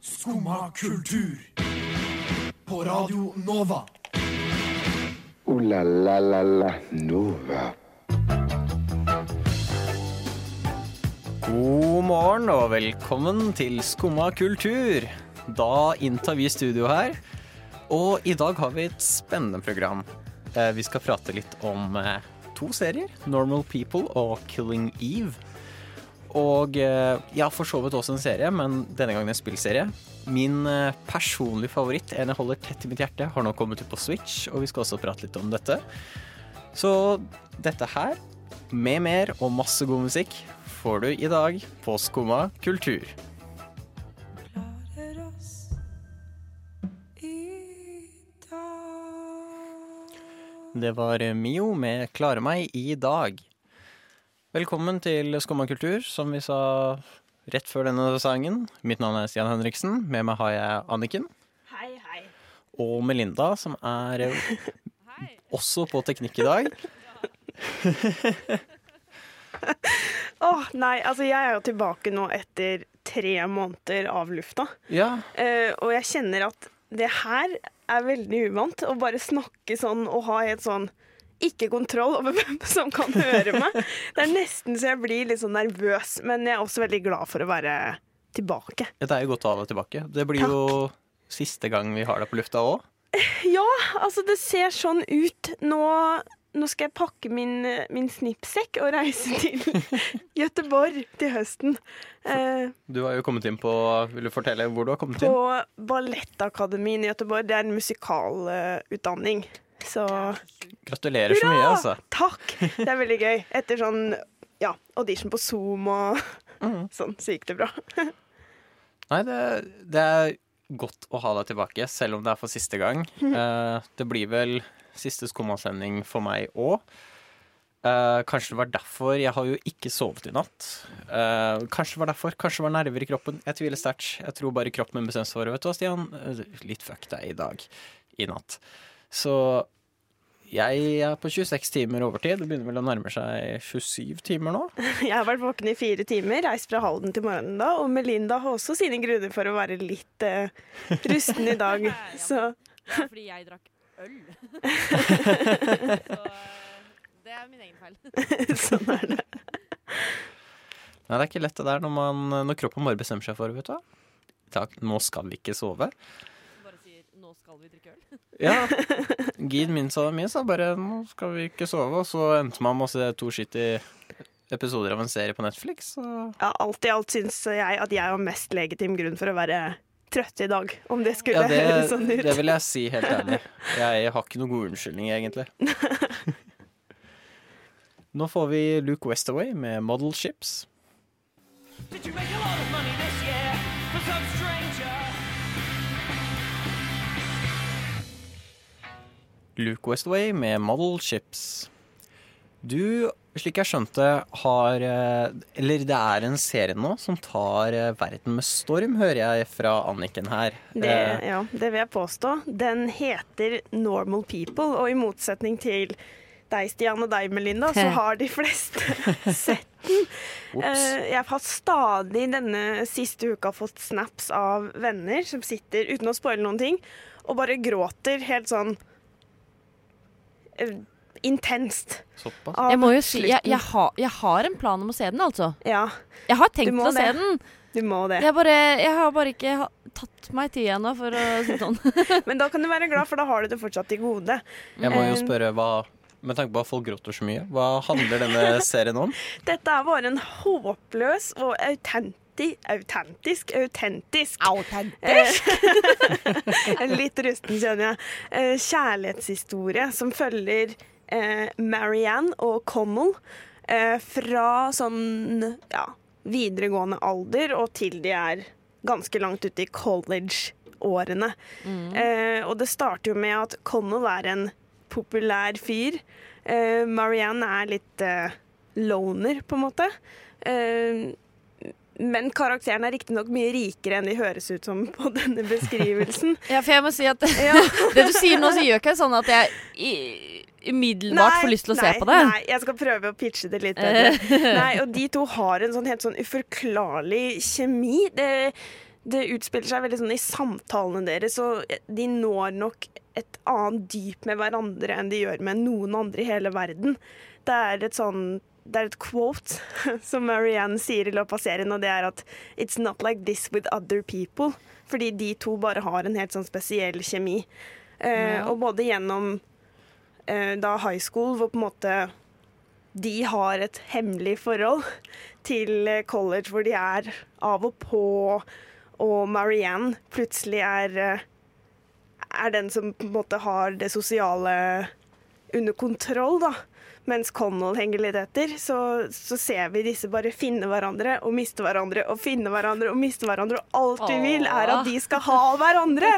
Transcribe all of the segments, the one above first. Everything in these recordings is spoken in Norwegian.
Skumma kultur. På Radio Nova. O-la-la-la-la Nova. God morgen og velkommen til Skumma kultur. Da inntar vi studio her, og i dag har vi et spennende program. Eh, Vi skal prate litt om eh, to serier, Normal People og Killing Eve. Og eh, ja, for så vidt også en serie, men denne gangen en spillserie. Min eh, personlige favoritt, en jeg holder tett i mitt hjerte, har nå kommet ut på Switch, og vi skal også prate litt om dette. Så dette her, med mer og masse god musikk, får du i dag på Skumma kultur. Det var Mio med 'Klare meg i dag'. Velkommen til Skumma kultur, som vi sa rett før denne sangen. Mitt navn er Stian Henriksen. Med meg har jeg Anniken Hei, hei. og Melinda, som er eh, også på teknikk i dag. Åh, nei, altså jeg er jo tilbake nå etter tre måneder av lufta. Ja, Eh, og jeg kjenner at det her er veldig uvant. Å bare snakke sånn og ha helt sånn ikke kontroll over hvem som kan høre meg. Det er nesten så jeg blir litt sånn nervøs, men jeg er også veldig glad for å være tilbake. det er jo godt å ha deg tilbake. Det blir jo siste gang vi har deg på lufta òg. Ja, altså det ser sånn ut. Nå, nå skal jeg pakke min, min snippsekk og reise til Gøteborg til høsten. Eh, Du har jo kommet inn på Vil du fortelle hvor du har kommet inn? på Ballettakademien i Gøteborg. Det er en musikalutdanning. Så Gratulerer så mye, altså. takk! Det er veldig gøy. Etter sånn ja, audition på Zoom og sånn, så gikk det bra. Nei, det, det er godt å ha deg tilbake, selv om det er for siste gang. Eh, det blir vel siste skummasending for meg òg. kanskje det var derfor Jeg har jo ikke sovet i natt. Uh, kanskje det var derfor. Kanskje det var nerver i kroppen. Jeg tviler sterkt. Jeg tror bare kroppen min bestemte seg for Vet du hva, Stian? Eh, Litt fuck deg i dag. I natt. Så jeg er på 26 timer overtid. Det begynner vel å nærme seg 27 timer nå. Jeg har vært våken i fire timer, reist fra Halden til morgenen da, og Melinda har også sine grunner for å være litt eh, rusten i dag. Så er fordi jeg drakk øl. Så det er min egen feil. sånn er det. Nei, det er ikke lett det der når, man, når kroppen bare bestemmer seg for vet du? Takk, nå skal vi ikke sove. 'Nå skal vi drikke øl'. Ja, Gid min sa det min sa bare 'nå skal vi ikke sove', og så endte man med å se to skittige episoder av en serie på Netflix. Så. Ja, alt i alt syns jeg at jeg har mest legitim grunn for å være trøtt i dag, om det skulle ja, det, høres sånn ut. det vil jeg si helt ærlig. Jeg har ikke noen god unnskyldning, egentlig. Nå får vi Luke Westaway med 'Model Ships'. Did you make a lot of money Luke Westway med Model Chips. Du, slik jeg skjønte, har eh, Eller det er en serie nå som tar eh, verden med storm, hører jeg fra Anniken her. Det, Eh, ja, det vil jeg påstå. Den heter Normal People, og i motsetning til deg, Stian, og deg, Melinda, så har de fleste sett den. Eh, Jeg har stadig denne siste uka fått snaps av venner som sitter, uten å spoile noen ting, og bare gråter helt sånn intenst. Såpass. Jeg må jo si, jeg, jeg, har, jeg har en plan om å se den, altså. Ja, Jeg har tenkt å å se den. du må det. Jeg, bare, jeg har bare ikke ha- tatt meg tid ennå, for å si det sånn. Men da kan du være glad, for da har du det fortsatt i gode. Jeg må jo eh, spørre hva Med tanke på at folk gråter så mye, hva handler denne serien om? Dette er bare en håpløs og autenti autentisk autentisk Eh, Litt rusten, kjenner jeg. Eh, kjærlighetshistorie som følger eh, Marianne og eh, fra sånn ja, videregående alder og til de er ganske langt ute i college-årene. Eh, og det starter jo med at Connell er en populær fyr. Eh, Marianne er litt eh, loner, på en måte. Men karakteren er riktignok mye rikere enn de høres ut som på denne beskrivelsen. Ja, for jeg må si at Ja. det du sier nå, så gjør ikke sånn at jeg umiddelbart får lyst til å se på det. Nei, jeg skal prøve å pitche det litt nei, og de to har en sånn helt sånn uforklarlig kjemi. Det, det utspiller seg veldig sånn i samtalene deres, og de når nok et annet dyp med hverandre enn de gjør med noen andre i hele verden. Det er et sånn det er et quote som Marianne sier i løpet av serien, og det er at It's not like this with other people. Fordi de to bare har en helt sånn spesiell kjemi. Eh, Ja. Og både gjennom eh, da high school, hvor på en måte de har et hemmelig forhold, til eh, college, hvor de er av og på, og Marianne plutselig er eh, er den som på en måte har det sosiale under kontroll, da. Mens Connell henger litt etter, så, så ser vi disse bare finne hverandre og miste hverandre og finne hverandre og miste hverandre. Og alt vi vil, er at de skal ha hverandre.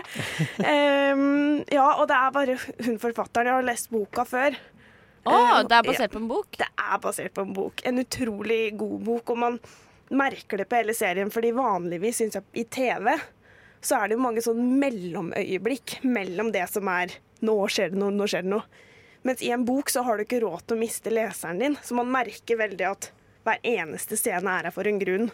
Um, ja, og det er bare hun forfatteren. Jeg har lest boka før. Å, oh, det er basert på en bok? Det er basert på en bok. En utrolig god bok. Og man merker det på hele serien, fordi vanligvis syns jeg i TV så er det jo mange sånn mellomøyeblikk mellom det som er Nå skjer det noe, nå skjer det noe. Mens i en bok så har du ikke råd til å miste leseren din. Så man merker veldig at hver eneste scene er her for en grunn.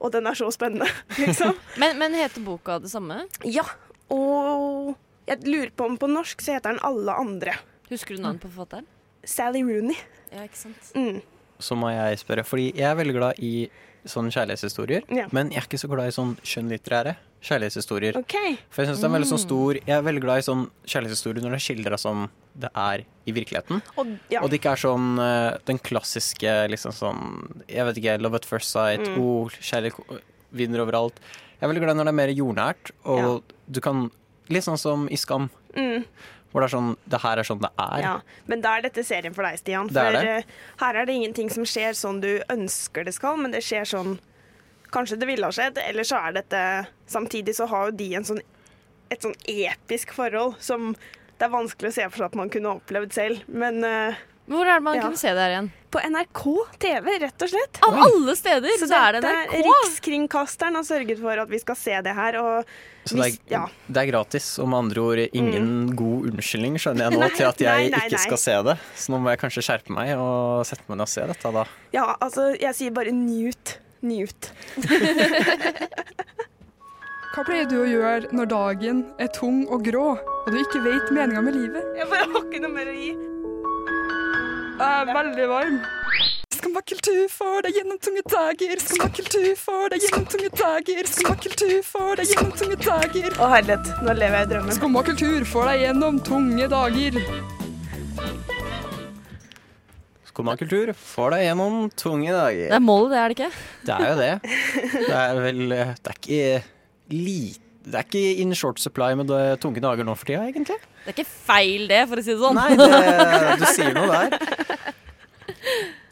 Og den er så spennende, liksom. Men, men heter boka det samme? Ja. Og jeg lurer på om på norsk så heter den Alle andre. Husker du navnet på forfatteren? Sally Rooney. Ja, ikke sant? Mm. Så må jeg spørre, fordi jeg er veldig glad i sånne kjærlighetshistorier, Ja. men jeg er ikke så glad i sånn skjønnlitterære kjærlighetshistorier. Okay. For jeg synes det er veldig sånn stor Jeg er veldig glad i sånn kjærlighetshistorier når det er skildra som det er i virkeligheten. Og, ja. Og det ikke er sånn eh, den klassiske liksom sånn Jeg vet ikke, love at first sight, Mm. oh, kjærlighet vinner overalt. Jeg er veldig glad når det er mer jordnært, og du kan Litt sånn som i Skam, Mm. hvor det er sånn Det her er sånn det er. Ja, men da er dette serien for deg, Stian. Det er det. eh, her er det ingenting som skjer sånn du ønsker det skal, men det skjer sånn Kanskje det ville ha skjedd, eller så er dette Samtidig så har jo de en sånn, et sånn episk forhold som det er vanskelig å se for seg at man kunne opplevd selv. Men uh, Hvor er det man Ja. kunne se det her igjen? på NRK TV, rett og slett. Av alle steder så, er det NRK! Rikskringkasteren har sørget for at vi skal se det her. Og Så det hvis, er, ja. det er gratis, og med andre ord ingen god unnskyldning, skjønner jeg nå, Nei, til at jeg nei, nei, ikke nei. skal se det. Så nå må jeg kanskje skjerpe meg og sette meg ned og se dette, da. ja, altså, jeg sier bare Newt. Newt. Hva pleier du å gjøre når dagen er tung og grå, og du ikke vet meninga med livet? Jeg bare har ikke noe mer å gi. Jeg er veldig varm. Skummakultur for deg gjennom tunge dager. Skummakultur for deg gjennom tunge dager. Skummakultur for deg gjennom tunge dager. Å herlighet, nå lever jeg i drømmen. Skummakultur for deg gjennom tunge dager. Skumma kultur får deg gjennom tunge dager. Det er målet, det er det ikke? Det er jo det. Det er vel Det er ikke lite det er ikke in short supply med det tunge dager nå for tida, egentlig. Det er ikke feil det, for å si det sånn. Nei, det, du sier noe der.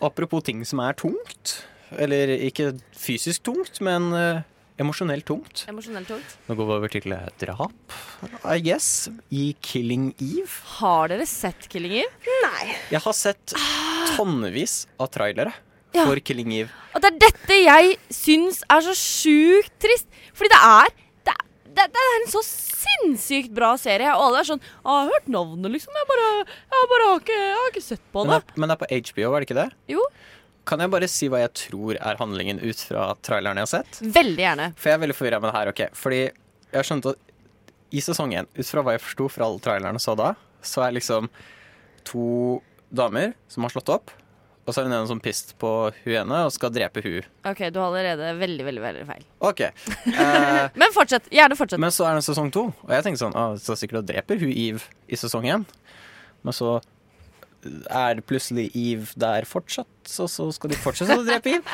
Apropos ting som er tungt. Eller ikke fysisk tungt, men eh, emosjonelt tungt. Emosjonelt tungt. Nå går vi over til eh, drap, I guess, i Killing Eve. Har dere sett Killing Eve? Nei. Jeg har sett tonnevis av trailere Ja. for Killing Eve. Og det er dette jeg syns er så sjukt trist. Fordi det er Det, er- det, det er en så sinnssykt bra serie. Og alle er sånn «Å, 'Jeg har hørt navnet, liksom. Jeg bare, jeg bare har, ikke, jeg har ikke sett på Men det'. det, er, men det er på HBO, er det ikke det? Jo. Kan jeg bare si hva jeg tror er handlingen ut fra traileren jeg har sett? Veldig gjerne. For jeg er veldig forvirra med det her, ok. Fordi jeg har skjønt at i sesong én, ut fra hva jeg forsto fra alle trailerne så da, så er liksom to damer som har slått opp, og så er hun ene som pist på hun ene og skal drepe hun. OK, du har allerede veldig, veldig veldig feil. OK. Eh, Men fortsett. Gjerne fortsett. men så er det sesong to, og jeg tenkte sånn ah, Så sikkert hun dreper hun Eve i sesong én. Men så er det plutselig Eve der fortsatt, og så skal de fortsette å drepe inn.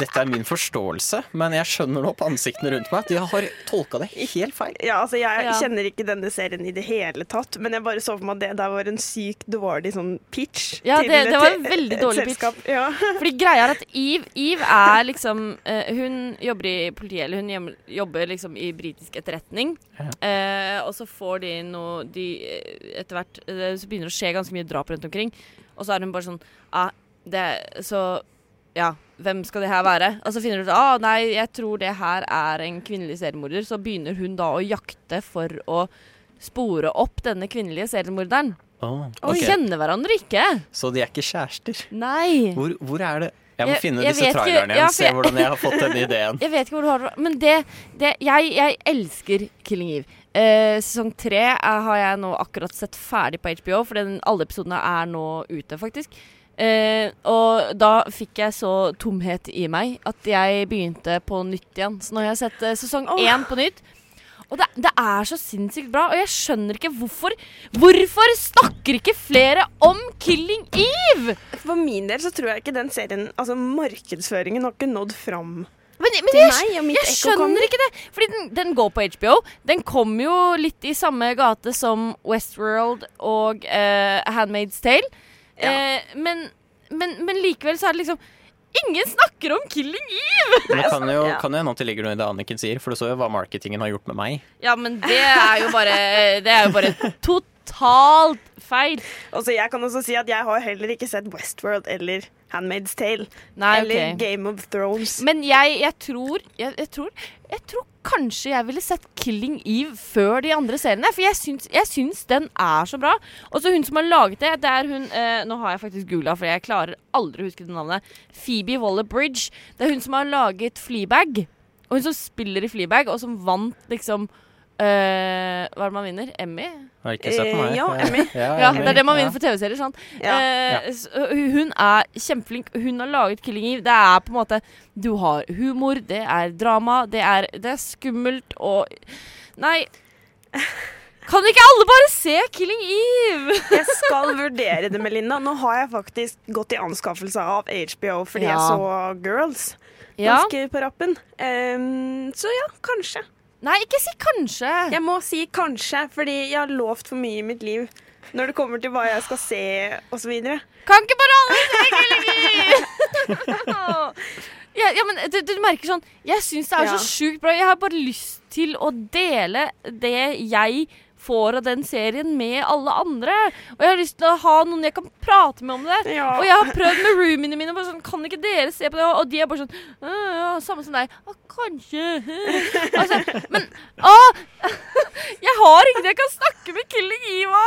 Dette er min forståelse, men jeg skjønner nå på ansiktene rundt meg at de har tolka det helt feil. Ja, altså Jeg Ja. kjenner ikke denne serien i det hele tatt, men jeg bare så for meg at det der var en sykt dårlig sånn pitch. Ja, til det- det var en veldig dårlig pitch. Ja. Fordi greia er at Eve, Eve er liksom uh, Hun jobber i politiet, eller hun jobber liksom i britisk etterretning. Uh, og så får de noe de, eh, Etter hvert uh, så begynner det å skje ganske mye drap rundt omkring. Og så er hun bare sånn ah, det, Så ja, hvem skal det her være? Og så finner du ut ah, nei, jeg tror det her er en kvinnelig seriemorder. Så begynner hun da å jakte for å spore opp denne kvinnelige seriemorderen. Oh, Og kjenner hverandre ikke. Så de er ikke kjærester. Nei. Hvor, hvor er det Jeg må Jeg- finne jeg disse trailerne igjen, ja, se hvordan jeg har fått denne ideen. Jeg vet ikke hvor du har det men det, det jeg, jeg elsker Killing Eve. Eh, sesong tre har jeg nå akkurat sett ferdig på HBO, for den, alle episodene er nå ute, faktisk. Eh, og da fikk jeg så tomhet i meg at jeg begynte på nytt igjen. Så nå har jeg sett eh, sesong én på nytt. Og det, det er så sinnssykt bra, og jeg skjønner ikke hvorfor Hvorfor snakker ikke flere om Killing Eve?! For min del så tror jeg ikke den serien Altså, markedsføringen har ikke nådd fram Men, men jeg, mitt Jeg skjønner ikke det. Fordi den, den går på HBO. Den kom jo litt i samme gate som Westworld og uh, Handmaid's Tale. Ja. Eh, men, men, men likevel så er det liksom Ingen snakker om Killing Eve! Men det kan jo Ja. hende at det ligger noe i det Anniken sier, for du så jo hva marketingen har gjort med meg. Ja, men det er jo bare Det er jo bare totalt feil. Altså, jeg kan også si at jeg har heller ikke sett Westworld eller Handmaid's Tale. Nei, eller okay. Game of Thrones. Men jeg, jeg tror jeg, jeg tror Jeg tror kanskje jeg ville sett Killing Eve før de andre seriene. For jeg syns, syns den er så bra. Og så hun som har laget det, det er hun eh, Nå har jeg faktisk googla, for jeg klarer aldri å huske det navnet. Phoebe Waller-Bridge. Det er hun som har laget Fleabag. Og hun som spiller i Fleabag, og som vant liksom eh, Hva er det man vinner? Emmy? Har ikke sett på meg. Eh, ja, Emmy. Ja, Ja, Emmy. det er det man Ja. vinner for TV-serier. sant? Eh, hu- hun er kjempeflink. Hun har laget 'Killing Eve'. Det er på en måte Du har humor, det er drama, det er, det er skummelt og Nei. Kan ikke alle bare se 'Killing Eve'? Jeg skal vurdere det, Melinda. Nå har jeg faktisk gått i anskaffelse av HBO fordi Ja. jeg så Girls Ja. ganske på rappen. Um, så ja, kanskje. Nei, ikke si kanskje. Jeg må si kanskje, fordi jeg har lovt for mye i mitt liv når det kommer til hva jeg skal se osv. Kan ikke bare alle se 'Killing ja, ja, men du, du merker sånn Jeg syns det er Ja. så sjukt bra. Jeg har bare lyst til å dele det jeg får av den serien med alle andre. Og jeg har lyst til å ha noen jeg kan prate med om det. Ja. Og jeg har prøvd med roomiene mine. Bare sånn, kan ikke dere se på det? Og de er bare sånn «Øh, Samme som deg. «Å, kanskje. altså, men å! Jeg har ingen jeg kan snakke med Killing Eve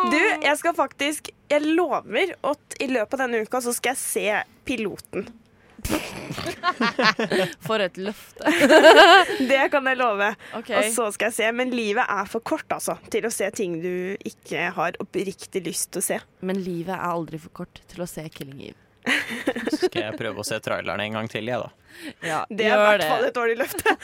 om! Du, jeg skal faktisk Jeg lover at i løpet av denne uka så skal jeg se piloten. For et løfte. Det kan jeg love. Okay. Og så skal jeg se. Men livet er for kort, altså, til å se ting du ikke har oppriktig lyst til å se. Men livet er aldri for kort til å se Killing Eve. Så skal jeg prøve å se trailerne en gang til, jeg, da. Ja, Det er i hvert fall et dårlig løfte.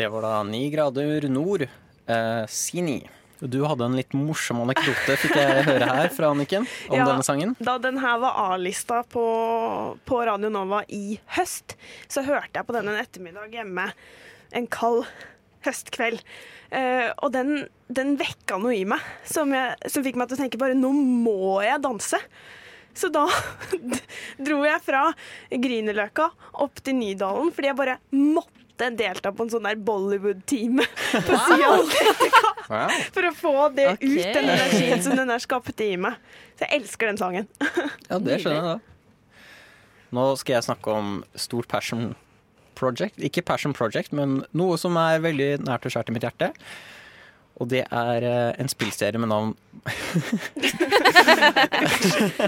Det var da ni grader nord. Eh, Sini. Du hadde en litt morsom anekdote, fikk jeg høre her fra Anniken, om Ja. denne sangen. Da den her var A-lista på, på Radio Nova i høst, så hørte jeg på den en ettermiddag hjemme en kald høstkveld. Uh, og den, den vekka noe i meg som, jeg, som fikk meg til å tenke bare nå må jeg danse. Så da dro jeg fra Grünerløkka opp til Nydalen fordi jeg bare måtte delta på en sånn der Bollywood-time på sida av for å få det okay. ut, den energien som den der skapte i meg. Så jeg elsker den sangen. Ja, det skjønner jeg da. Nå skal jeg snakke om stort passion project. Ikke passion project, men noe som er veldig nært og kjært i mitt hjerte. Og det er eh, en spillserie med navn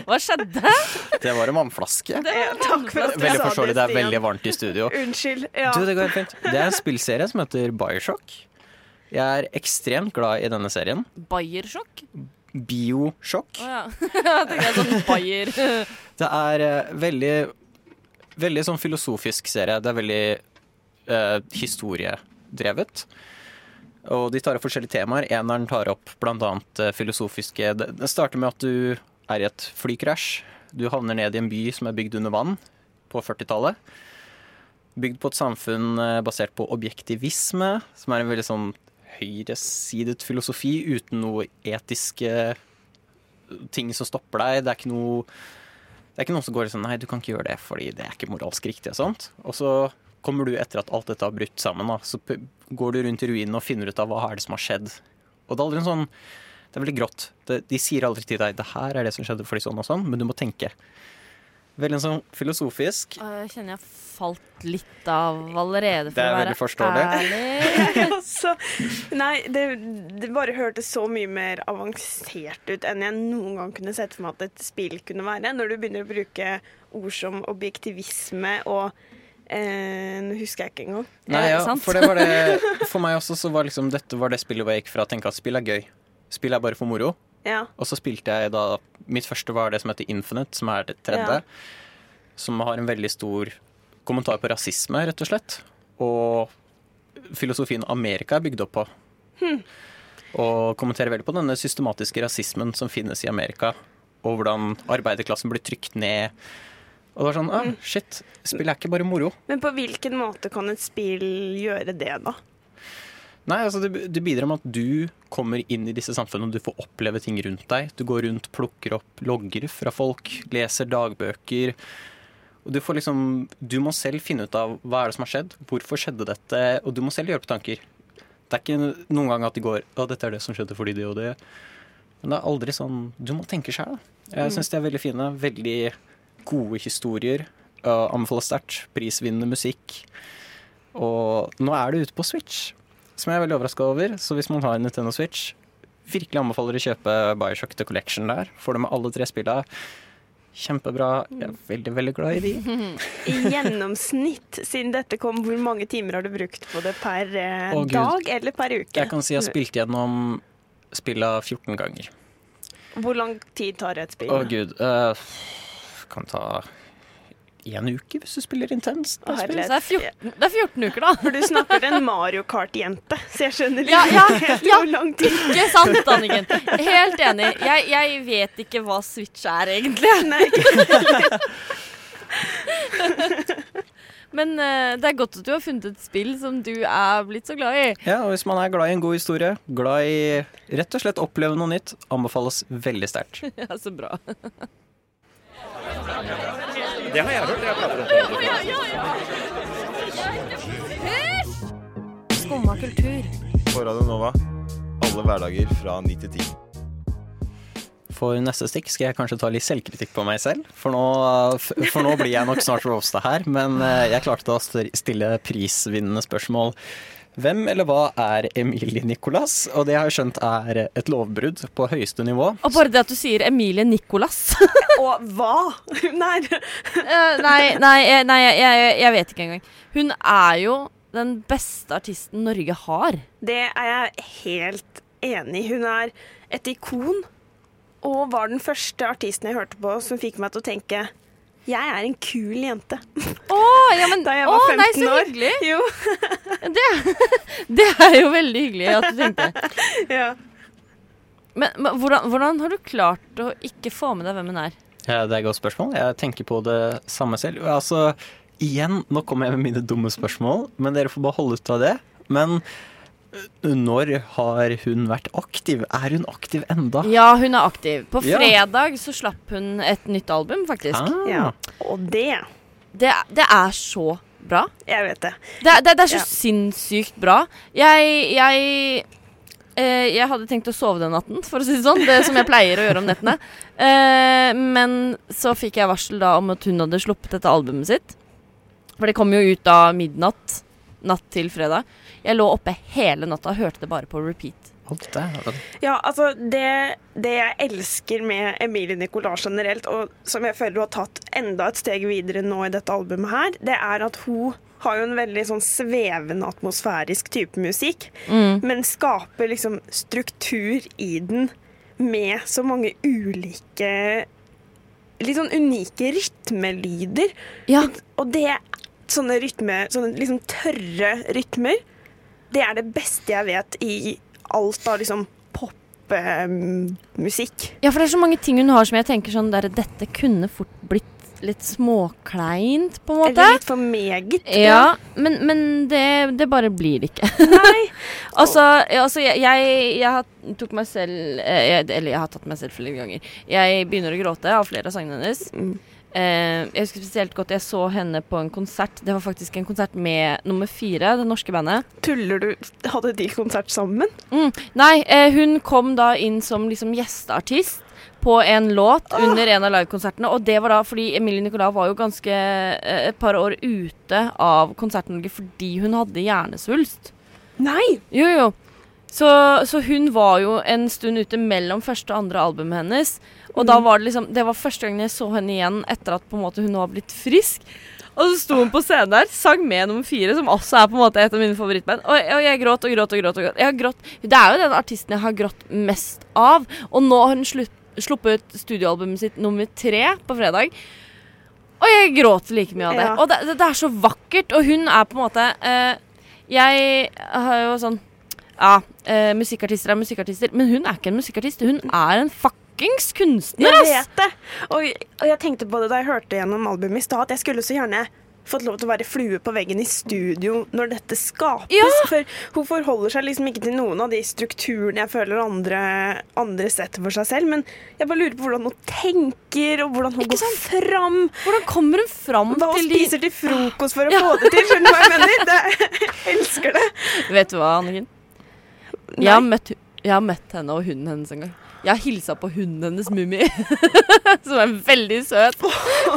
Hva skjedde? Det var en vannflaske. Takk for at du Veldig sa forståelig, det er veldig varmt i studio. Unnskyld. Ja. Du, det går helt fint. Det er en spillserie som heter Bioshock. Jeg er ekstremt glad i denne serien. Bayersjokk? Bioshock. Oh, ja. Jeg tenkte jeg sånn Bayer. Det er eh, veldig Veldig sånn filosofisk serie. Det er veldig eh, historiedrevet. Og de tar opp forskjellige temaer. Eneren tar opp annet eh, filosofiske Det starter med at du er i et flykrasj. Du havner ned i en by som er bygd under vann på 40-tallet. Bygd på et samfunn eh, basert på objektivisme, som er en veldig sånn høyresidet filosofi uten noe etiske ting som stopper deg. Det er ikke noe det er ikke noen som går sånn Nei, du kan ikke gjøre det fordi det er ikke moralsk riktig og sånt. Og så kommer du etter at alt dette har brutt sammen, da, så går du rundt i ruinen og finner ut av hva er det som har skjedd. Og det er aldri en sånn Det er veldig grått. Det, de sier aldri til deg 'det her er det som skjedde fordi sånn og sånn', men du må tenke. Veldig sånn filosofisk. Jeg kjenner jeg falt litt av allerede, for Det er å veldig være forståelig. ærlig. Altså, nei, det, det bare hørtes så mye mer avansert ut enn jeg noen gang kunne sett for meg at et spill kunne være. Når du begynner å bruke ord som objektivisme og eh, Nå husker jeg ikke engang. Nei, ja, for det var det For meg også så var liksom dette var det spillet hvor jeg gikk fra å tenke at spill er gøy. Spill er bare for moro. Ja. Og så spilte jeg da Mitt første var det som heter Infinite, som er det tredje. Som har en veldig stor kommentar på rasisme, rett og slett. Og filosofien Amerika er bygd opp på. Og kommenterer veldig på denne systematiske rasismen som finnes i Amerika. Og hvordan arbeiderklassen blir trykt ned. Og det var sånn ah, Shit, spill er ikke bare moro. Men på hvilken måte kan et spill gjøre det, da? Nei, altså det, det bidrar med at du kommer inn i disse samfunnene, du får oppleve ting rundt deg. Du går rundt, plukker opp logger fra folk, leser dagbøker. Og du får liksom Du må selv finne ut av hva er det som har skjedd, hvorfor skjedde dette, og du må selv gjøre på tanker. Det er ikke noen gang at de går Å, dette er det som skjedde fordi det og det. Men det er aldri sånn Du må tenke sjøl, da. Jeg syns de er veldig fine. Veldig gode historier. Uh, anbefaler sterkt. Prisvinnende musikk. Og nå er det ute på Switch som jeg er veldig overraska over. Så hvis man har en Nintendo Switch, virkelig anbefaler å kjøpe Bioshock The Collection der. Får du med alle tre spillene. Kjempebra. Jeg er veldig, veldig glad i de. I gjennomsnitt, siden dette kom, hvor mange timer har du brukt på det per eh, Å, Gud. dag eller per uke? Jeg kan si jeg har spilt gjennom spilla 14 ganger. Hvor lang tid tar et spill? Å gud. eh, kan ta én uke hvis du spiller intenst. Det, det er 14, det er 14 uker, da. For du snakker til en Mario Kart-jente, så jeg skjønner Ja, ja, helt ja. hvor lang tid Ikke sant, Anniken? Helt enig. Jeg, jeg vet ikke hva Switch er, egentlig. Nei. Men uh, det er godt at du har funnet et spill som du er blitt så glad i. Ja, og hvis man er glad i en god historie, glad i rett og slett oppleve noe nytt, anbefales veldig sterkt. Ja, så bra. Skumma kultur. På Radio Nova. Alle hverdager fra ni til ti. For neste stikk skal jeg kanskje ta litt selvkritikk på meg selv. For nå, for nå blir jeg nok snart roasta her, men eh, jeg klarte å stille prisvinnende spørsmål. Hvem eller hva er Emilie Nicolas? Og det jeg har skjønt er et lovbrudd på høyeste nivå. Og bare det at du sier Emilie Nicolas Og hva? Nei, Eh, Nei, nei, nei jeg, jeg, jeg vet ikke engang. Hun er jo den beste artisten Norge har. det er jeg helt enig i. Hun er et ikon, og var den første artisten jeg hørte på som fikk meg til å tenke jeg er en kul jente. Oh, ja, men, Da jeg var oh, 15 nei, så år. hyggelig. Jo, Det er jo veldig hyggelig at du tenkte. ja. Men, men hvordan, hvordan har du klart å ikke få med deg hvem hun er? Ja, det er et godt spørsmål. Jeg tenker på det samme selv. Altså, igjen, nå kommer jeg med mine dumme spørsmål, men dere får bare holde ut av det. Men når har hun vært aktiv? Er hun aktiv enda? Ja, hun er aktiv. På Ja. fredag så slapp hun et nytt album, faktisk. Ah. ja. Og det Det, det er så bra. Jeg vet det. Det, det, det er så Ja. sinnssykt bra. Jeg, jeg eh, Jeg hadde tenkt å sove den natten, for å si det sånn. Det som jeg pleier å gjøre om nettene. Eh, men så fikk jeg varsel da om at hun hadde sluppet dette albumet sitt. For det kom jo ut da midnatt. Natt til fredag. Jeg lå oppe hele natta og hørte det bare på repeat. Ja, altså det, det jeg elsker med Emilie Nicolas generelt, og som jeg føler hun har tatt enda et steg videre nå i dette albumet her, det er at hun har jo en veldig sånn svevende atmosfærisk type musikk, men skaper liksom struktur i den med så mange ulike Litt sånn unike rytmelyder. Ja, Og det Sånne rytme, sånne liksom tørre rytmer, det er det beste jeg vet i alt av liksom popmusikk. ja, for det er så mange ting hun har som jeg tenker sånn der, Dette kunne fort blitt litt småkleint, på en måte. Eller litt for meget. Ja, men, men det, det bare blir det ikke. Nei. altså, altså jeg, jeg, jeg tok meg selv eh, jeg, Eller jeg har tatt meg selv flere ganger. Jeg begynner å gråte av flere av sangene hennes. Mm. Eh, jeg husker spesielt godt jeg så henne på en konsert. Det var faktisk en konsert med nummer fire, det norske bandet. Tuller du? Hadde de konsert sammen? Mm. Nei, eh, hun kom da inn som liksom gjesteartist. på en låt under en av livekonsertene. Og det var da fordi Emilie Nicolas var jo ganske eh, et par år ute av Konsert-Norge fordi hun hadde hjernesvulst. Nei! Jo, jo. Så, så hun var jo en stund ute mellom første og andre albumet hennes. Og da var det liksom Det var første gangen jeg så henne igjen etter at på en måte hun var blitt frisk. Og så sto hun på scenen der, sang med nummer fire, som også er på en måte et av mine favorittband. Og, og jeg gråt og gråt og gråt. og gråt. Jeg har grått. Det er jo den artisten jeg har grått mest av. Og nå har hun slutt, sluppet studioalbumet sitt nummer tre på fredag. Og jeg gråter like mye av det. Ja. Og det, det, det er så vakkert. Og hun er på en måte eh, Jeg har jo sånn Ja, eh, musikkartister er musikkartister, men hun er ikke en musikkartist. Hun er en fuckings kunstner, Jeg vet det. Og, og jeg tenkte på det da jeg hørte gjennom albumet i stad, at jeg skulle så gjerne fått lov til å være flue på veggen i studio når dette skapes. Ja. For hun forholder seg liksom ikke til noen av de strukturene jeg føler andre, andre setter for seg selv. Men jeg bare lurer på hvordan hun tenker, og hvordan hun Ikke går sant? fram. Hvordan kommer hun fram Hva hun til de spiser til frokost for å få det til. Skjønner du hva jeg mener? Det, jeg elsker det. Vet du hva, Anniken? Jeg har, møtt, jeg har møtt henne og hunden hennes en gang. Jeg har hilsa på hunden hennes, Mummi. Som er veldig søt.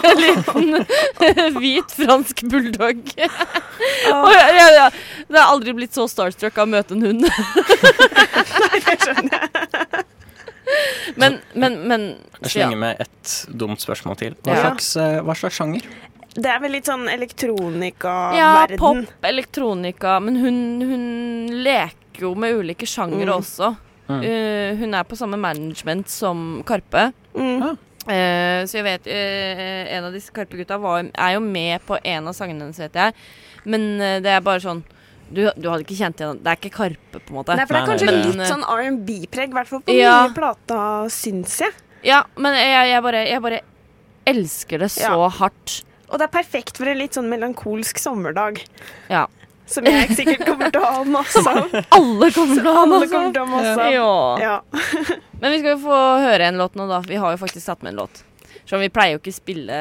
En liten hvit fransk bulldog. Og jeg, jeg, jeg, det har aldri blitt så starstruck av å møte en hund. Nei, det Men, men, men Jeg slenger med et dumt spørsmål til. Hva, Ja. slags, eh, hva slags sjanger? Det er vel litt sånn Ja, elektronika-verden. pop, elektronika. Men hun, hun leker jo med ulike sjangere Mm. også. Mm. Uh, hun er på samme management som Karpe. Mm. Ah. Eh, så jeg vet uh, En av disse Karpe-gutta er jo med på en av sangene hennes, vet jeg. Men det er bare sånn du, du hadde ikke kjent igjen Det er ikke Karpe, på en måte. Nei, for det er Nei, kanskje nei, det- litt sånn R&B-preg, i hvert fall på Ja. nye plata, syns jeg. Ja, men jeg, jeg, bare, jeg bare elsker det så Ja. hardt. Og det er perfekt for en litt sånn melankolsk sommerdag. Ja. Som jeg sikkert kommer til å ha masse av. Alle kommer til å ha masse. av. Ja. Ja. Men vi skal jo få høre en låt nå, da. Vi har jo faktisk satt med en låt. Så vi pleier jo ikke spille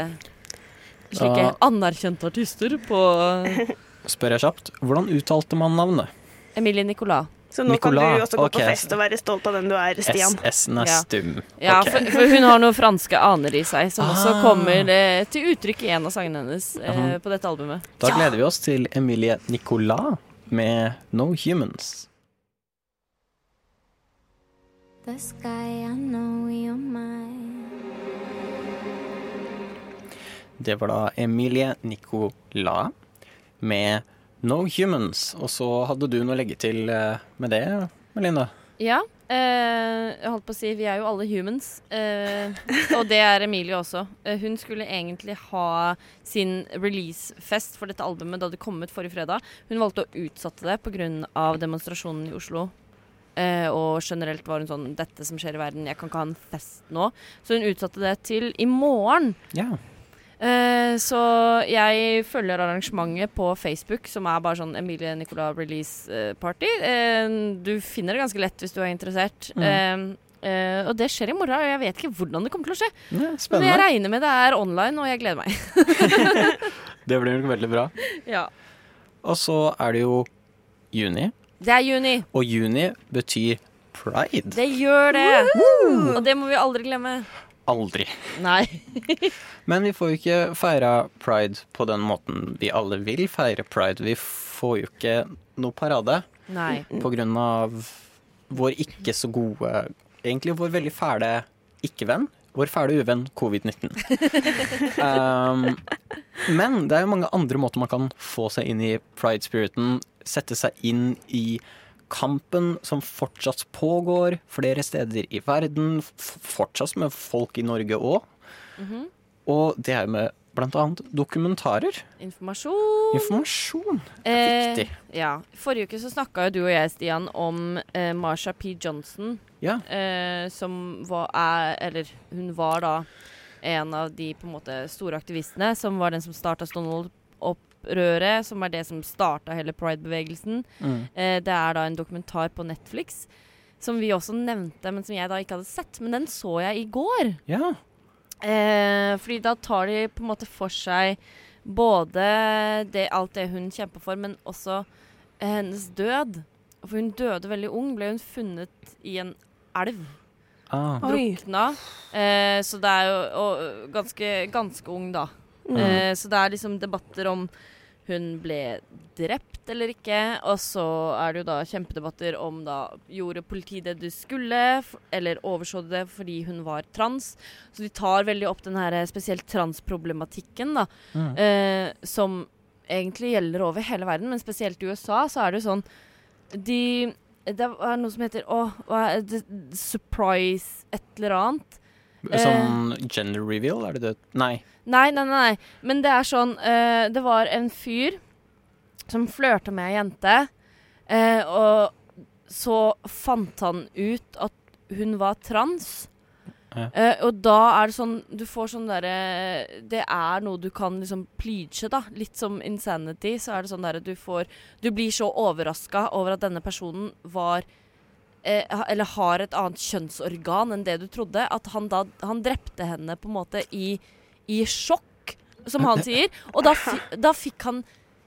slike Ja. anerkjente artister på Spør jeg kjapt. Hvordan uttalte man navnet? Emilie Nicolas. Så nå kan Nicolas, du også gå okay. på fest og være stolt av den du er, Stian. SS-en er Ja. stum. Ja, for, for hun har noen franske aner i seg, som også Ah. kommer eh, til uttrykk i en av sangene hennes eh, Mhm. på dette albumet. Da gleder vi oss til Emilie Nicolas med No Humans. The sky, I know you're mine. Det var da Emilie Nicolas med No Humans. Og så hadde du noe å legge til eh, med det, Melinda? Ja, eh, jeg holdt på å si vi er jo alle humans. Eh, og det er Emilie også. Eh, hun skulle egentlig ha sin releasefest for dette albumet da det kom ut forrige fredag. Hun valgte å utsette det pga. demonstrasjonen i Oslo. Eh, og generelt var hun sånn Dette som skjer i verden, jeg kan ikke ha en fest nå. Så hun utsatte det til i morgen. Ja. Eh, så jeg følger arrangementet på Facebook, som er bare sånn Emilie Nicolas release eh, party. Uh, du finner det ganske lett hvis du er interessert. Mm. Uh, eh, og det skjer i morgen, og jeg vet ikke hvordan det kommer til å skje. ja Men jeg regner med det er online, og jeg gleder meg. Det blir nok veldig bra. ja. Og så er det jo juni. Det er juni. Og juni betyr pride. Det gjør det. Og det må vi aldri glemme. Aldri. Nei. Men vi får jo ikke feira pride på den måten vi alle vil feire pride. Vi får jo ikke noe parade Nei. på grunn av vår ikke så gode Egentlig vår veldig fæle ikke-venn. Vår fæle uvenn covid-19. um, men det er jo mange andre måter man kan få seg inn i pride-spiriten. Sette seg inn i kampen som fortsatt pågår flere steder i verden. Fortsatt med folk i Norge òg. Mhm. Og det er med annet dokumentarer. Informasjon. Informasjon. Eh, Viktig. ja. Forrige uke så snakka jo du og jeg, Stian, om eh, Marsha P. Johnson. Ja. eh, som var er, Eller hun var da en av de på en måte store aktivistene, som var den som starta Stonewall-opprøret, som er det som starta hele pride-bevegelsen. Mm. Eh, det er da en dokumentar på Netflix som vi også nevnte, men som jeg da ikke hadde sett. Men den så jeg i går. ja. Eh, fordi da tar de på en måte for seg både det, alt det hun kjemper for, men også eh, hennes død. For hun døde veldig ung. Ble hun funnet i en elv. Ah. Drukna. Eh, så det er jo og, ganske, ganske ung, da. Mm. Eh, så det er liksom debatter om hun ble drept eller ikke. Og så er det jo da kjempedebatter om da gjorde politiet det du skulle, eller overså de det fordi hun var trans. Så de tar veldig opp den her eh, spesielt transproblematikken, da. Mm. Eh, som egentlig gjelder over hele verden, men spesielt i USA så er det jo sånn De Det er noe som heter Å, hva er det? Surprise et eller annet. Sånn gender reveal, er det det? Nei. Nei, nei, nei. Men det er sånn uh, Det var en fyr som flørta med ei jente, uh, og så fant han ut at hun var trans. Ja. Uh, og da er det sånn Du får sånn derre Det er noe du kan liksom pleache, da. Litt som insanity. Så er det sånn derre du får Du blir så overraska over at denne personen var eh, eller har et annet kjønnsorgan enn det du trodde. At han da Han drepte henne på en måte i, i sjokk, som han sier. Og da, da fikk han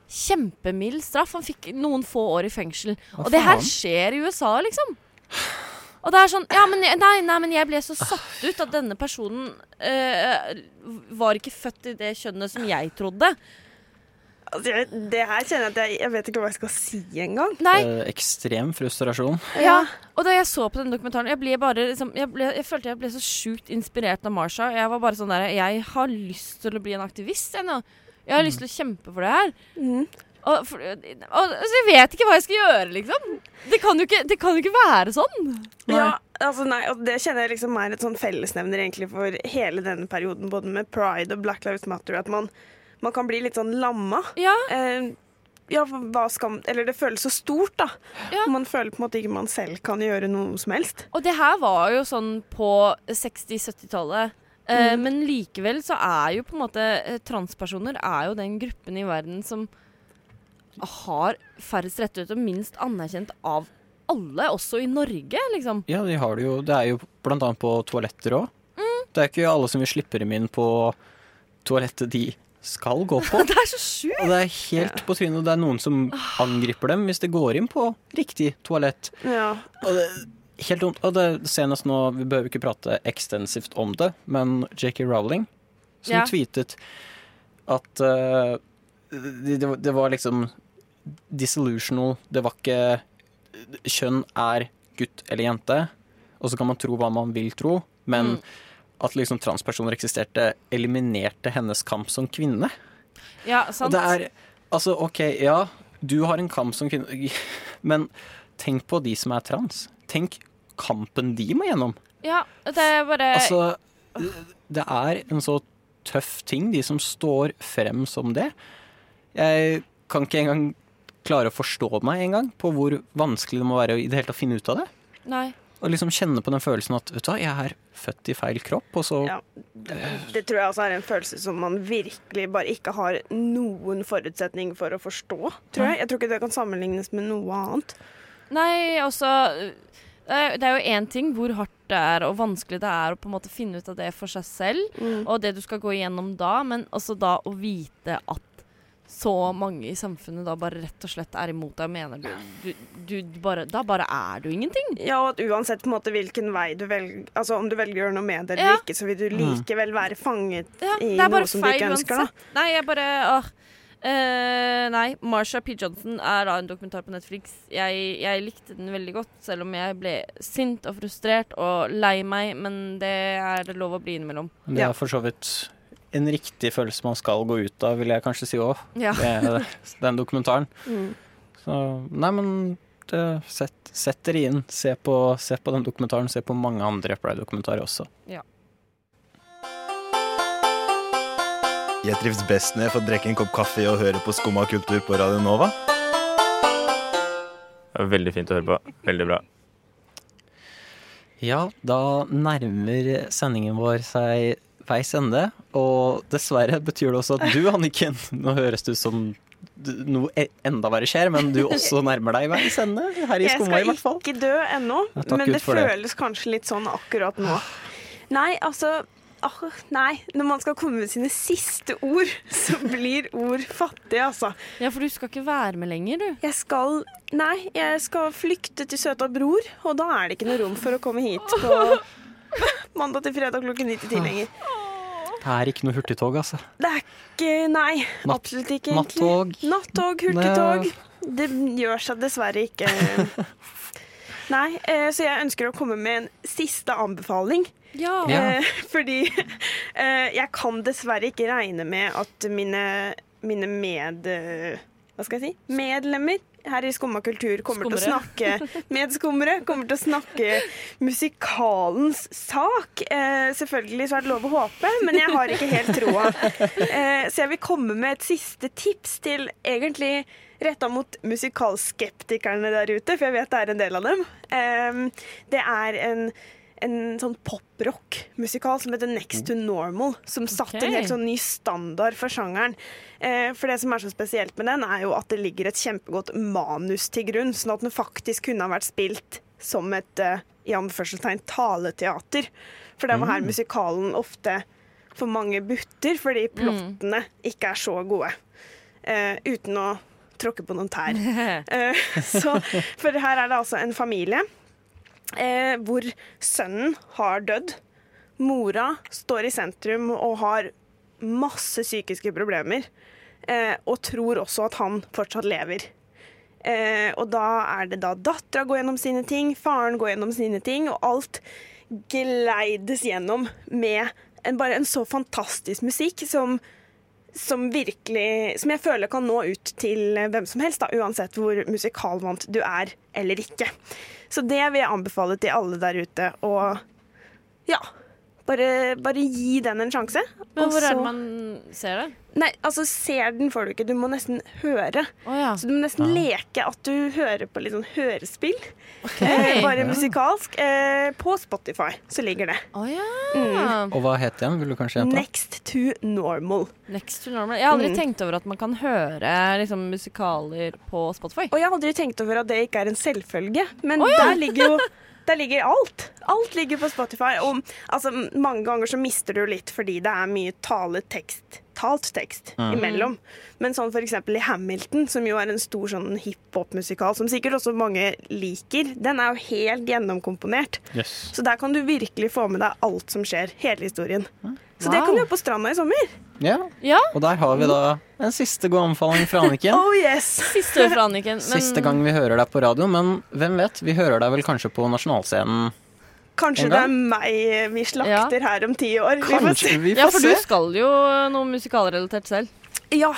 kjempemild straff. Han fikk noen få år i fengsel. Og det her skjer i USA, liksom. Og det er sånn Ja, men nei, nei, men jeg ble så satt ut at denne personen eh, var ikke født i det kjønnet som jeg trodde. Altså, jeg, det her kjenner jeg at jeg, jeg vet ikke hva jeg skal si engang. Nei. Eh, ekstrem frustrasjon. Ja, og da jeg så på den dokumentaren Jeg ble bare liksom, jeg, ble, jeg følte jeg ble så sjukt inspirert av Marsha. Jeg var bare sånn der Jeg har lyst til å bli en aktivist, jeg nå. Jeg har lyst til å kjempe for det her. Mm. Og, for, og, altså, jeg vet ikke hva jeg skal gjøre, liksom. Det kan jo ikke, det kan jo ikke være sånn. Ja, altså nei, og det kjenner jeg liksom er et sånn fellesnevner egentlig for hele denne perioden, både med Pride og Black Lives Matter, at man, man kan bli litt sånn lamma. Ja. Eh, ja, hva skal Eller det føles så stort, da. Man føler på en måte ikke man selv kan gjøre noe som helst. Og det her var jo sånn på 60-70-tallet. Eh, Mm. Men likevel så er jo på en måte eh, transpersoner er jo den gruppen i verden som har færrest rettigheter og minst anerkjent av alle, også i Norge, liksom. Ja, de har det jo. Det er jo blant annet på toaletter òg. Det er ikke alle som vil slippe dem inn på toalettet de skal gå på. det er så sjukt! Og det er helt på trynet. Det er noen som angriper dem hvis det går inn på riktig toalett. Ja. Og det helt ondt Og det senest nå, vi behøver ikke prate ekstensivt om det, men J.K. Rowling som Ja. tweetet at uh, det, det var liksom disillusional. Det var ikke Kjønn er gutt eller jente, og så kan man tro hva man vil tro, men Mm. At liksom transpersoner eksisterte, eliminerte hennes kamp som kvinne. Ja, Og sant? det er Altså, OK, ja, du har en kamp som kvinne, men tenk på de som er trans. Tenk kampen de må gjennom. Ja, det er bare Altså, det er en så tøff ting, de som står frem som det. Jeg kan ikke engang klare å forstå meg engang på hvor vanskelig det må være å i det hele tatt finne ut av det. Nei. Og liksom kjenne på den følelsen at vet du hva, jeg er født i feil kropp, og så Ja. Det tror jeg også er en følelse som man virkelig bare ikke har noen forutsetning for å forstå. Tror jeg. jeg tror ikke det kan sammenlignes med noe annet. Nei, altså det er, jo én ting hvor hardt det er og vanskelig det er å på en måte finne ut av det for seg selv, og det du skal gå igjennom da, men også da å vite at så mange i samfunnet da bare rett og slett er imot deg og mener du, du, du bare, Da bare er du ingenting. Ja, og at uansett på en måte hvilken vei du velger Altså om du velger å gjøre noe med det Ja. eller ikke, så vil du likevel være fanget Ja, i noe som du ikke ønsker, da. Nei, jeg bare åh. Uh, nei, Marsha P. Johnson er da en dokumentar på Netflix. Jeg, jeg likte den veldig godt, selv om jeg ble sint og frustrert og lei meg, men det er det lov å bli innimellom. Det er for så vidt en riktig følelse man skal gå ut av, vil jeg kanskje si òg. Ja. Den dokumentaren. Mm. Så nei, men det, sett, sett dere inn. Se på, se på den dokumentaren. Se på mange andre Pride-dokumentarer også. Ja. Jeg trives best når jeg får drikke en kopp kaffe og høre på Skumma kultur på Radio Nova. Det var veldig fint å høre på. Veldig bra. Ja, da nærmer sendingen vår seg veis ende. Og dessverre betyr det også at du, Anniken Nå høres det ut som noe e- enda verre skjer, men du også nærmer deg veis ende her i Skumma, i hvert fall. Jeg skal ikke dø ennå, Ja, men det føles det. kanskje litt sånn akkurat nå. Nei, altså oh, Nei, når man skal komme med sine siste ord, så blir ord fattige, altså. Ja, for du skal ikke være med lenger, du. Jeg skal Nei, jeg skal flykte til søta bror, og da er det ikke noe rom for å komme hit på Mandag til fredag klokken ni til ti lenger. Det er ikke noe hurtigtog, altså. Det er ikke Nei, Natt- absolutt ikke. nattog. Nattog, hurtigtog. Det gjør seg dessverre ikke. Nei, eh, så jeg ønsker å komme med en siste anbefaling. Ja. Eh, fordi eh, jeg kan dessverre ikke regne med at mine, mine med... hva skal jeg si? Medlemmer her i Skumma kultur kommer til å snakke snakke Medskummere kommer til å snakke musikalens sak. Eh, selvfølgelig så er det lov å håpe, men jeg har ikke helt troa. Eh, så jeg vil komme med et siste tips til egentlig retta mot musikalskeptikerne der ute, for jeg vet det er en del av dem. Eh, det er en en sånn poprock-musikal som heter Next to Normal, som satte en helt sånn ny standard for sjangeren. Eh, for det som er så spesielt med den, er jo at det ligger et kjempegodt manus til grunn, sånn at den faktisk kunne ha vært spilt som et eh, i anførselstegn taleteater. For det var her musikalen ofte for mange butter, fordi plottene ikke er så gode. Eh, uten å tråkke på noen tær. Eh, så, for her er det altså en familie eh, hvor sønnen har dødd. Mora står i sentrum og har masse psykiske problemer. Eh, og tror også at han fortsatt lever. Eh, og da er det da dattera går gjennom sine ting, faren går gjennom sine ting, og alt gleides gjennom med en, bare en så fantastisk musikk som som virkelig Som jeg føler kan nå ut til hvem som helst, da, uansett hvor musikalvant du er eller ikke. Så det vil jeg anbefale til alle der ute. å ja, bare, bare gi den en sjanse. Men hvor er det man ser det? Nei, altså ser den får du ikke, du må nesten høre. Oh, ja. Så du må nesten leke at du hører på litt sånn hørespill. Eh, bare musikalsk. Eh, på Spotify så ligger det. Oh, ja. Og hva het den? Vil du kanskje gjenta? Next to normal. Next to normal. Jeg har aldri Mm. tenkt over at man kan høre liksom, musikaler på Spotify. Og jeg har aldri tenkt over at det ikke er en selvfølge, men der ligger jo der ligger alt. Alt ligger på Spotify. Og altså, mange ganger så mister du litt fordi det er mye taletekst, talt tekst imellom. Men sånn eksempel i Hamilton, som jo er en stor sånn hiphop-musikal, som sikkert også mange liker, den er jo helt gjennomkomponert. Yes. Så der kan du virkelig få med deg alt som skjer, hele historien. Så det kan du gjøre på stranda i sommer. Ja. Ja. Og der har vi da en siste god anbefaling fra Anniken. Oh yes! Siste fra Anniken. Men Siste gang vi hører deg på radio, men hvem vet? Vi hører deg vel kanskje på nasjonalscenen Kanskje det er meg vi slakter her om ti år. Vi får se. Vi får Ja, for du skal jo noe musikalrelatert selv. Ja,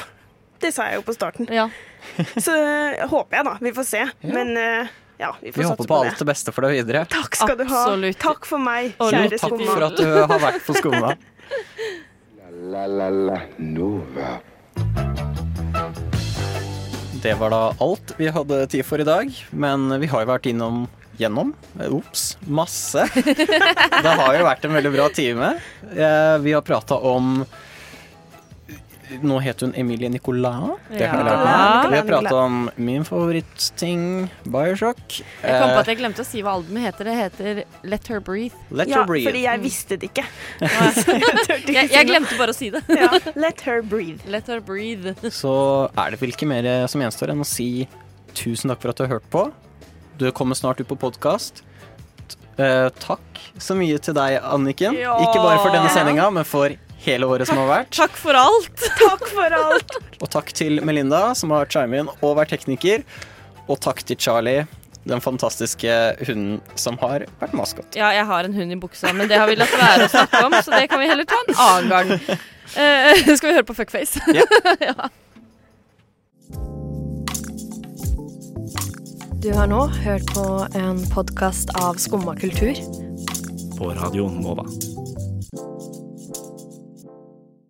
det sa jeg jo på starten. Ja. Så håper jeg, da. Vi får se. Men eh, ja, vi får Vi håper på på alt det. det beste for deg videre. Takk skal du ha. Takk for meg, Og kjære Takk for at du har vært på Skumma. La la la Nova. Det var da alt vi hadde tid for i dag, men vi har jo vært innom gjennom. eh, Ops, masse. Det har jo vært en veldig bra time. Eh, Vi har prata om Nå het hun Emilie Nicolas. Det har ja. Vi har prata om min favorittting, Bioshock. Jeg kom på Eh, at jeg glemte å si hva albumet heter. Det heter Let Her Breathe. Let Ja, her breathe. fordi jeg visste det ikke. Jeg, jeg glemte bare å si det. Ja, let her breathe. Let Her Breathe. Så er det vel ikke mer som gjenstår enn å si tusen takk for at du har hørt på. Du kommer snart ut på podkast. takk så mye til deg, Anniken. Ja. Ikke bare for denne sendinga, men for hele året som har vært. Takk for alt. Takk for alt. Og takk til Melinda, som har chimet inn og vært tekniker. Og takk til Charlie, den fantastiske hunden som har vært maskot. Ja, jeg har en hund i buksa, men det har vi latt være å snakke om, så det kan vi heller ta en annen gang. Uh, skal vi høre på Fuckface? Yeah. ja. Du har nå hørt på en podkast av Skumma kultur. På Radio Nova.